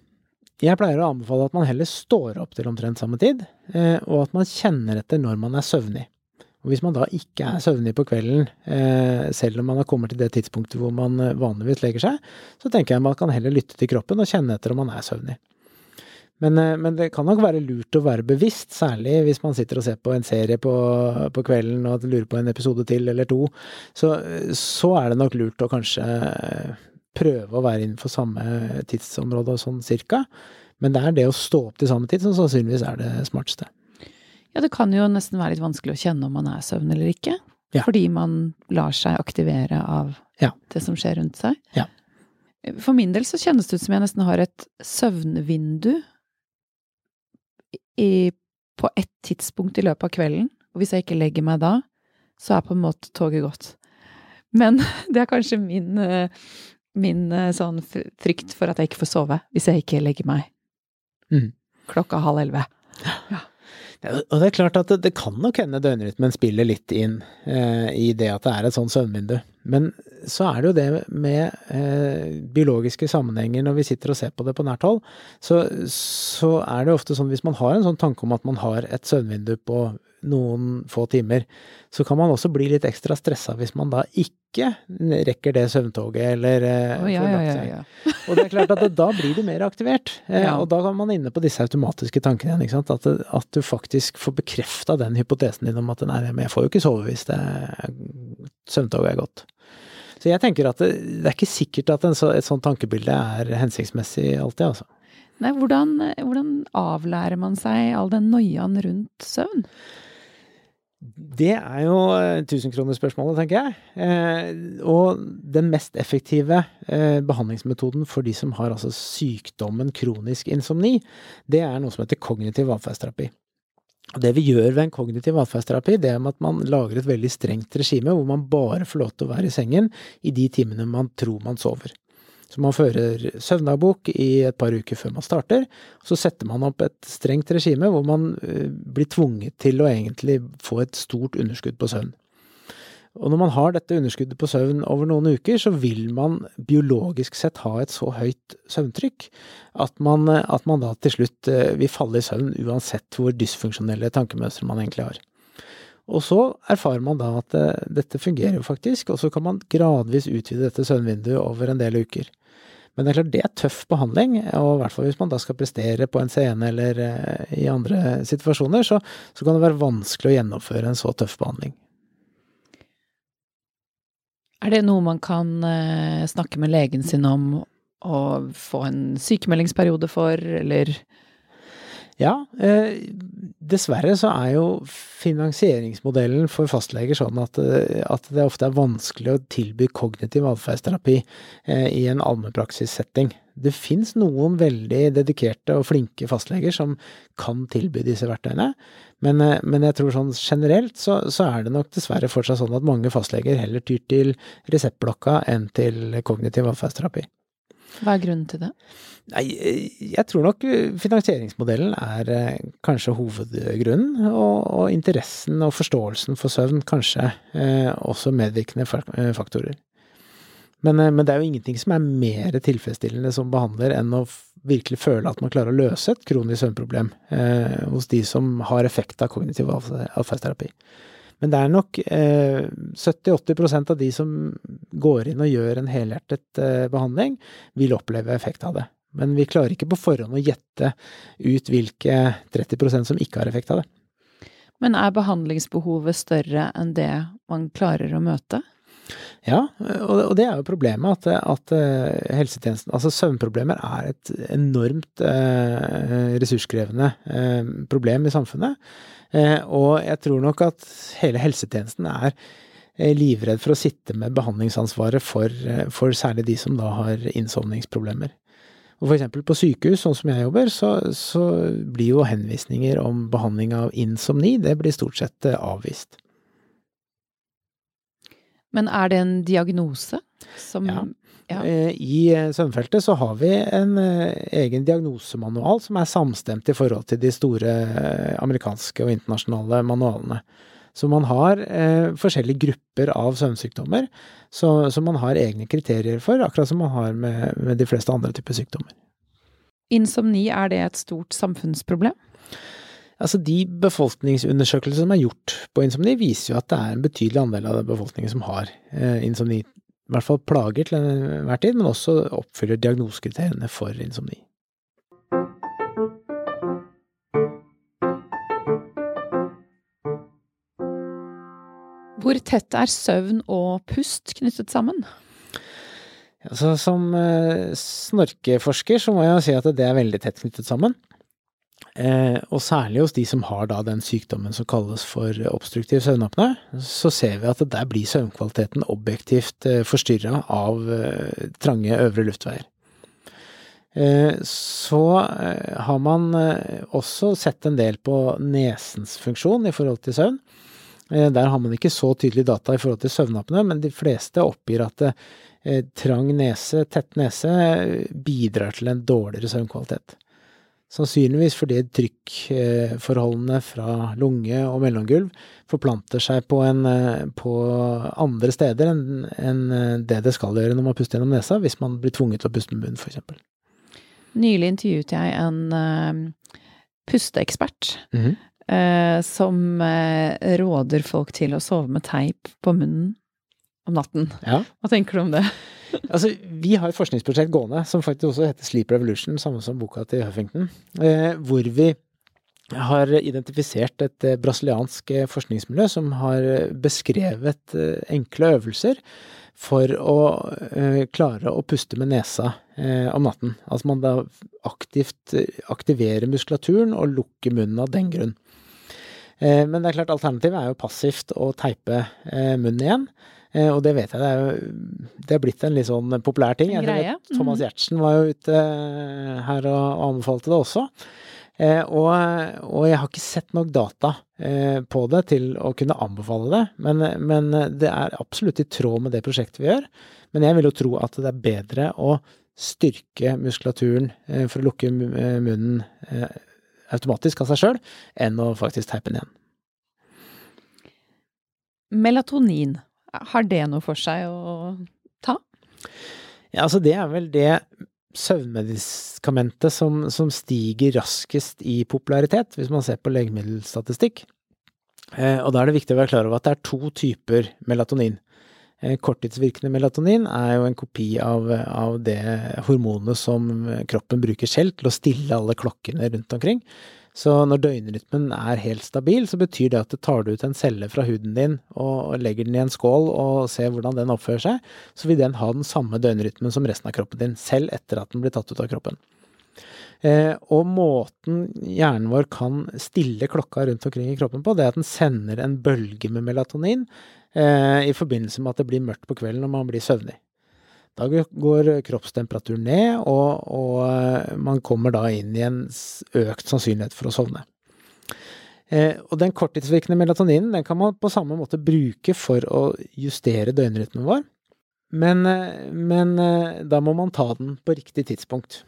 Jeg pleier å anbefale at man heller står opp til omtrent samme tid, eh, og at man kjenner etter når man er søvnig. Og hvis man da ikke er søvnig på kvelden, eh, selv om man har kommet til det tidspunktet hvor man eh, vanligvis legger seg, så tenker jeg man kan heller lytte til kroppen og kjenne etter om man er søvnig. Men, eh, men det kan nok være lurt å være bevisst, særlig hvis man sitter og ser på en serie på, på kvelden og lurer på en episode til eller to. Så, så er det nok lurt å kanskje prøve å være innenfor samme tidsområde og sånn cirka. Men det er det å stå opp til samme tid som sannsynligvis er det smarteste. Ja, det kan jo nesten være litt vanskelig å kjenne om man er søvn eller ikke. Ja. Fordi man lar seg aktivere av Ja. det som skjer rundt seg. Ja. For min del så kjennes det ut som jeg nesten har et søvnvindu i, på ett tidspunkt i løpet av kvelden. Og hvis jeg ikke legger meg da, så er på en måte toget gått. Men [laughs] det er kanskje min, eh, min eh, sånn frykt for at jeg ikke får sove hvis jeg ikke legger meg mm. klokka halv elleve. [gasps] Ja, og det er klart at det, det kan nok hende døgnrytmen spiller litt inn eh, i det at det er et sånt søvnvindu. Men så er det jo det med eh, biologiske sammenhenger når vi sitter og ser på det på nært hold, så, så er det ofte sånn hvis man har en sånn tanke om at man har et søvnvindu på noen få timer, så kan man også bli litt ekstra stressa hvis man da ikke rekker det søvntoget eller oh, ja, ja, ja. [laughs] Og det er klart at det, da blir du mer aktivert. Eh. Og da er man inne på disse automatiske tankene igjen. ikke sant? At, det, at du faktisk får bekrefta den hypotesen din om at nei, men jeg får jo ikke sove hvis det søvntoget er gått. Så jeg tenker at det, det er ikke sikkert at en så, et sånt tankebilde er hensiktsmessig alltid, altså. Nei, hvordan, hvordan avlærer man seg all den noiaen rundt søvn? Det er jo eh, tusenkronerspørsmålet, tenker jeg. Eh, og den mest effektive eh, behandlingsmetoden for de som har altså sykdommen kronisk insomni, det er noe som heter kognitiv atferdsterapi. Det vi gjør ved en kognitiv atferdsterapi, det er at man lager et veldig strengt regime hvor man bare får lov til å være i sengen i de timene man tror man sover. Så man fører søvndagbok i et par uker før man starter, så setter man opp et strengt regime hvor man eh, blir tvunget til å egentlig få et stort underskudd på søvn. Og når man har dette underskuddet på søvn over noen uker, så vil man biologisk sett ha et så høyt søvntrykk at man, at man da til slutt eh, vil falle i søvn uansett hvor dysfunksjonelle tankemønstre man egentlig har. Og så erfarer man da at eh, dette fungerer jo faktisk, og så kan man gradvis utvide dette søvnvinduet over en del uker. Men det er klart det er tøff behandling, og i hvert fall hvis man da skal prestere på en scene eller eh, i andre situasjoner, så, så kan det være vanskelig å gjennomføre en så tøff behandling. Er det noe man kan eh, snakke med legen sin om og få en sykemeldingsperiode for, eller Ja, eh, dessverre så er jo finansieringsmodellen for fastleger sånn at, eh, at det ofte er vanskelig å tilby kognitiv atferdsterapi eh, i en allmennpraksissetting. Det fins noen veldig dedikerte og flinke fastleger som kan tilby disse verktøyene, men, eh, men jeg tror sånn generelt så, så, er det nok dessverre fortsatt sånn at mange fastleger heller tyr til reseptblokka enn til kognitiv atferdsterapi. Hva er grunnen til det? Nei, jeg tror nok finansieringsmodellen er eh, kanskje hovedgrunnen, og, og interessen og forståelsen for søvn kanskje eh, også medvirkende eh, faktorer. Men, eh, men, det er jo ingenting som er mer tilfredsstillende som behandler enn å virkelig føle at man klarer å løse et kronisk søvnproblem eh, hos de som har effekt av kognitiv atferdsterapi. Men det er nok eh, 70-80% av de som går inn og gjør en helhjertet eh, behandling, vil oppleve effekt av det. Men vi klarer ikke på forhånd å gjette ut hvilke 30% som ikke har effekt av det. Men er behandlingsbehovet større enn det man klarer å møte? Ja, og det er jo problemet at, at eh, helsetjenesten Altså søvnproblemer er et enormt eh, ressurskrevende eh, problem i samfunnet. Eh, og jeg tror nok at hele helsetjenesten er eh, livredd for å sitte med behandlingsansvaret for, eh, for særlig de som da har innsovningsproblemer. Og for eksempel på sykehus, sånn som jeg jobber, så, så blir jo henvisninger om behandling av insomni, det blir stort sett avvist. Men er det en diagnose som ja. Ja. Eh, I eh, søvnfeltet så har vi en eh, egen diagnosemanual som er samstemt i forhold til de store amerikanske og internasjonale manualene. Så man har eh, forskjellige grupper av søvnsykdommer som man har egne kriterier for, akkurat som man har med, med de fleste andre typer sykdommer. Insomni, er det et stort samfunnsproblem? Altså, De befolkningsundersøkelser som er gjort på insomni, viser jo at det er en betydelig andel av befolkningen som har eh, insomni i hvert fall plager til enhver tid, men også oppfyller diagnosekriteriene for insomni. Hvor tett er søvn og pust knyttet sammen? Altså, som eh, snorkeforsker så må jeg si at det er veldig tett knyttet sammen. Eh, og særlig hos de som har da den sykdommen som kalles for obstruktiv søvnapné, så ser vi at der blir søvnkvaliteten objektivt eh, forstyrra av eh, trange øvre luftveier. Så har man også sett en del på nesens funksjon i forhold til søvn. Der har man ikke så tydelig data i forhold til søvnapné, men de fleste oppgir at trang nese, tett nese, bidrar til en dårligere søvnkvalitet. Sannsynligvis fordi trykkforholdene fra lunge og mellomgulv forplanter seg på, en, eh, på andre steder enn en det det skal gjøre når man puster gjennom nesa, hvis man blir tvunget til å puste med munnen, f.eks. Nylig intervjuet jeg en uh, pusteekspert mm -hmm. uh, som uh, råder folk til å sove med teip på munnen om natten. Ja. Hva tenker du om det? Altså, vi har et forskningsprosjekt gående som faktisk også heter Sleep Revolution, samme som boka til Huffington, eh, hvor vi har identifisert et eh, brasiliansk eh, forskningsmiljø som har beskrevet enkle øvelser for å klare å puste med nesa om natten. Altså man da aktivt aktiverer muskulaturen og lukker munnen av den grunn. men det er klart alternativet er jo passivt å teipe munnen igjen. Eh, og det vet jeg, det er, jo, det er blitt en litt sånn populær ting. Greie. Thomas mm. Giertsen var jo ute eh, her og anbefalte det også. Eh, og, og, jeg har ikke sett nok data eh, på det til å kunne anbefale det, men, men, det er absolutt i tråd med det prosjektet vi gjør. Men jeg vil jo tro at det er bedre å styrke muskulaturen eh, for å lukke eh, munnen automatisk av seg sjøl, enn å faktisk teipe den igjen. Melatonin har det noe for seg å ta? Ja, altså det er vel det søvnmedikamentet som, som stiger raskest i popularitet, hvis man ser på legemiddelstatistikk. Eh, og da er det viktig å være klar over at det er to typer melatonin. Eh, korttidsvirkende melatonin er jo en kopi av, av det hormonet som kroppen bruker selv til å stille alle klokkene rundt omkring. Så når døgnrytmen er helt stabil, så betyr det at du tar ut en celle fra huden din og legger den i en skål og ser hvordan den oppfører seg, så vil den ha den samme døgnrytmen som resten av kroppen din, selv etter at den blir tatt ut av kroppen. Eh, og måten hjernen vår kan stille klokka rundt omkring i kroppen på, det er at den sender en bølge med melatonin eh, i forbindelse med at det blir mørkt på kvelden og man blir søvnig. Da går kroppstemperaturen ned, og, og, eh, man kommer da inn i en økt sannsynlighet for å sovne. Eh, og den korttidsvirkende melatoninen den kan man på samme måte bruke for å justere døgnrytmen vår, men, eh, men eh, da må man ta den på riktig tidspunkt.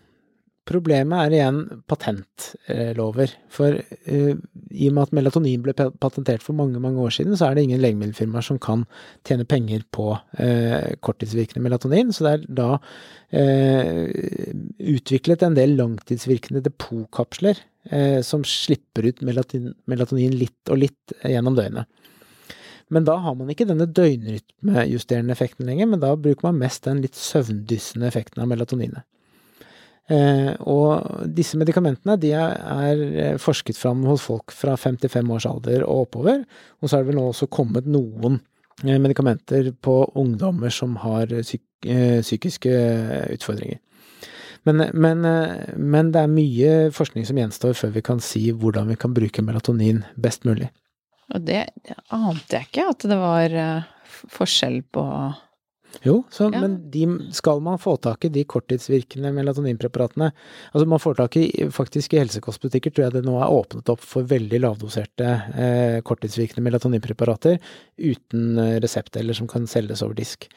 Problemet er igjen patentlover. For uh, i og med at melatonin ble patentert for mange mange år siden, så er det ingen legemiddelfirmaer som kan tjene penger på uh, korttidsvirkende melatonin. Så det er da uh, utviklet en del langtidsvirkende depotkapsler som slipper ut melatonin, melatonin litt og litt gjennom døgnet. Men da har man ikke denne døgnrytmejusterende effekten lenger, men da bruker man mest den litt søvndyssende effekten av melatoninet. Eh, og disse medikamentene de er eh, forsket fram hos folk fra 55 års alder og oppover. Og så er det vel nå også kommet noen eh, medikamenter på ungdommer som har psyk psykiske utfordringer. Men, men, men, det er mye forskning som gjenstår før vi kan si hvordan vi kan bruke melatonin best mulig. Og det ante jeg ikke, at det var forskjell på jo, så, ja. men de, skal man få tak i de korttidsvirkende melatoninpreparatene Altså man får tak i faktisk i helsekostbutikker tror jeg det nå er åpnet opp for veldig lavdoserte eh, korttidsvirkende melatoninpreparater uten eh, resept, eller som kan selges over disk.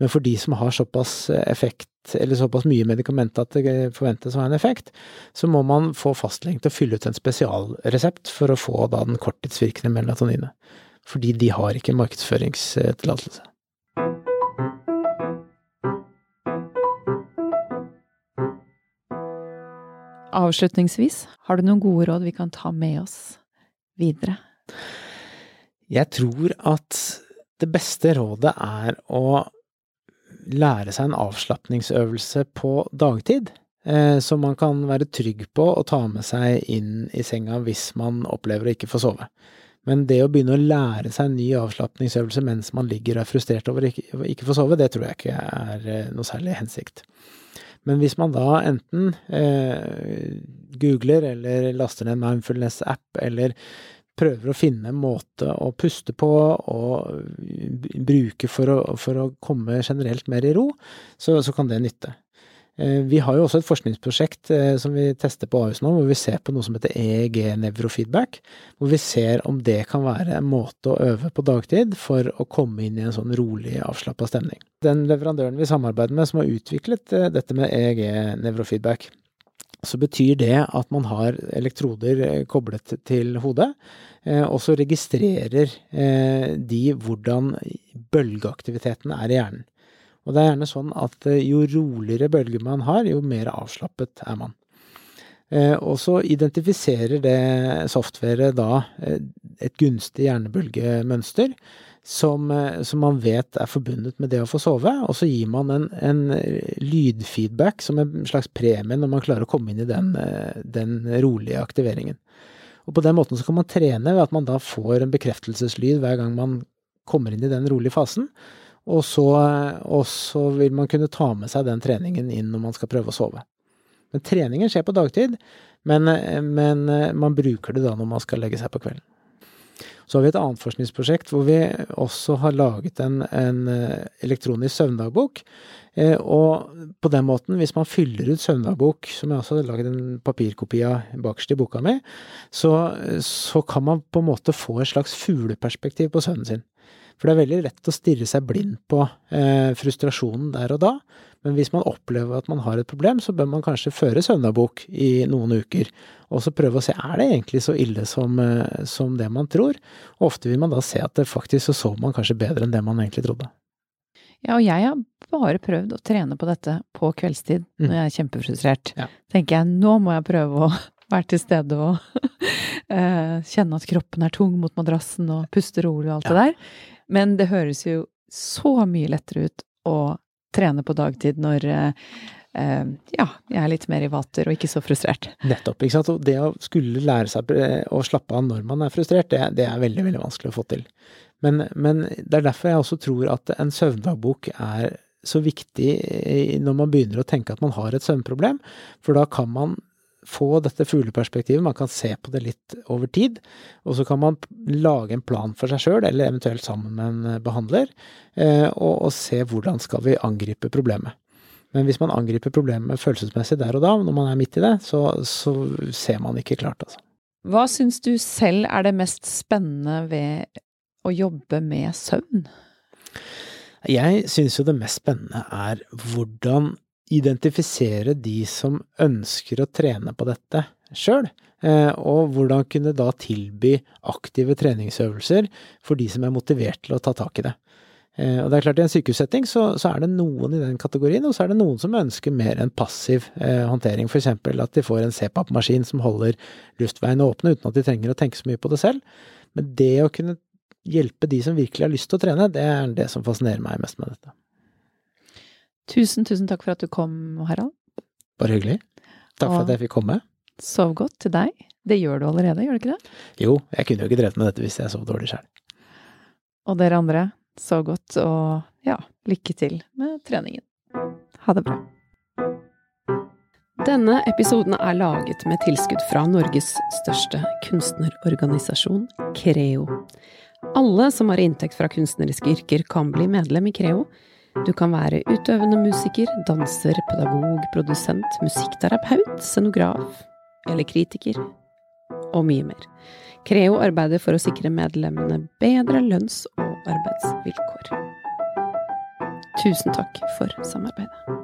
Men for de som har såpass effekt, eller såpass mye medikament at det forventes å ha en effekt, så må man få fastlegen til å fylle ut en spesialresept for å få da den korttidsvirkende melatoninet. Fordi de har ikke markedsføringstillatelse. Avslutningsvis, har du noen gode råd vi kan ta med oss videre? Jeg tror at det beste rådet er å lære seg en avslapningsøvelse på dagtid, eh, som man kan være trygg på å ta med seg inn i senga hvis man opplever å ikke få sove. Men det å begynne å lære seg en ny avslapningsøvelse mens man ligger og er frustrert over å ikke, ikke få sove, det tror jeg ikke er eh, noe særlig hensikt. Men hvis man da enten eh, googler eller laster ned mindfulness-app, eller prøver å finne en måte å puste på og bruke for å, for å komme generelt mer i ro, så, så kan det nytte. Eh, vi har jo også et forskningsprosjekt eh, som vi tester på Ahus nå, hvor vi ser på noe som heter EEG nevrofeedback. Hvor vi ser om det kan være en måte å øve på dagtid for å komme inn i en sånn rolig, avslappa stemning. Den leverandøren vi samarbeider med som har utviklet eh, dette med EEG nevrofeedback, så betyr det at man har elektroder koblet til hodet, og så registrerer de hvordan bølgeaktiviteten er i hjernen. Og det er gjerne sånn at eh, jo roligere bølger man har, jo mer avslappet er man. Eh, og så identifiserer det softwaret da eh, et gunstig hjernebølgemønster som, som, man vet er forbundet med det å få sove, og så gir man en, en lydfeedback som en slags premie når man klarer å komme inn i den, den rolige aktiveringen. Og på den måten så kan man trene ved at man da får en bekreftelseslyd hver gang man kommer inn i den rolige fasen. Og så, og så, vil man kunne ta med seg den treningen inn når man skal prøve å sove. Men treningen skjer på dagtid, men, men man bruker det da når man skal legge seg på kvelden. Så har vi et annet forskningsprosjekt hvor vi også har laget en, en elektronisk søvndagbok. Eh, og på den måten, hvis man fyller ut søvndagbok, som jeg også har laget en papirkopi av bakerst i boka mi, så, så kan man på en måte få et slags fugleperspektiv på søvnen sin. For det er veldig lett å stirre seg blind på eh, frustrasjonen der og da, men hvis man opplever at man har et problem, så bør man kanskje føre søvndagbok i noen uker, og så prøve å se er det egentlig så ille som, eh, som det man tror. Og ofte vil man da se at det faktisk så sov man kanskje bedre enn det man egentlig trodde. Ja, og jeg har bare prøvd å trene på dette på kveldstid mm. når jeg er kjempefrustrert. Ja. Tenker jeg nå må jeg prøve å [laughs] være til stede og uh, [laughs] kjenne at kroppen er tung mot madrassen og puste rolig og alt ja. det der. Men det høres jo så mye lettere ut å trene på dagtid når eh, ja, jeg er litt mer i vater og ikke så frustrert. Nettopp. ikke sant? Og det å skulle lære seg eh, å slappe av når man er frustrert, det, det er veldig, veldig vanskelig å få til. Men, men, det er derfor jeg også tror at en søvndagbok er så viktig når man begynner å tenke at man har et søvnproblem, for da kan man få dette fugleperspektivet, man kan se på det litt over tid, og så kan man lage en plan for seg sjøl, eller eventuelt sammen med en behandler, og, og se hvordan skal vi angripe problemet. Men hvis man angriper problemet følelsesmessig der og da, når man er midt i det, så, så ser man ikke klart, altså. Hva syns du selv er det mest spennende ved å jobbe med søvn? Jeg syns jo det mest spennende er hvordan identifisere de som ønsker å trene på dette sjøl, og hvordan kunne da tilby aktive treningsøvelser for de som er motivert til å ta tak i det. Og det er klart, i en sykehussetting så, så, er det noen i den kategorien, og så er det noen som ønsker mer en passiv eh, håndtering, f.eks. at de får en CPAP-maskin som holder luftveiene åpne uten at de trenger å tenke så mye på det selv. Men det å kunne hjelpe de som virkelig har lyst til å trene, det er det som fascinerer meg mest med dette. Tusen, tusen takk for at du kom, Harald. Bare hyggelig. Takk for at jeg fikk komme. Sov godt til deg. Det gjør du allerede, gjør du ikke det? Jo, jeg kunne jo ikke drevet med dette hvis jeg sov dårlig sjøl. Og dere andre, sov godt, og ja, lykke til med treningen. Ha det bra. Denne episoden er laget med tilskudd fra Norges største kunstnerorganisasjon, Creo. Alle som har inntekt fra kunstneriske yrker, kan bli medlem i Creo. Du kan være utøvende musiker, danser, pedagog, produsent, musikkterapeut, scenograf eller kritiker, og mye mer. Creo arbeider for å sikre medlemmene bedre lønns- og arbeidsvilkår. Tusen takk for samarbeidet.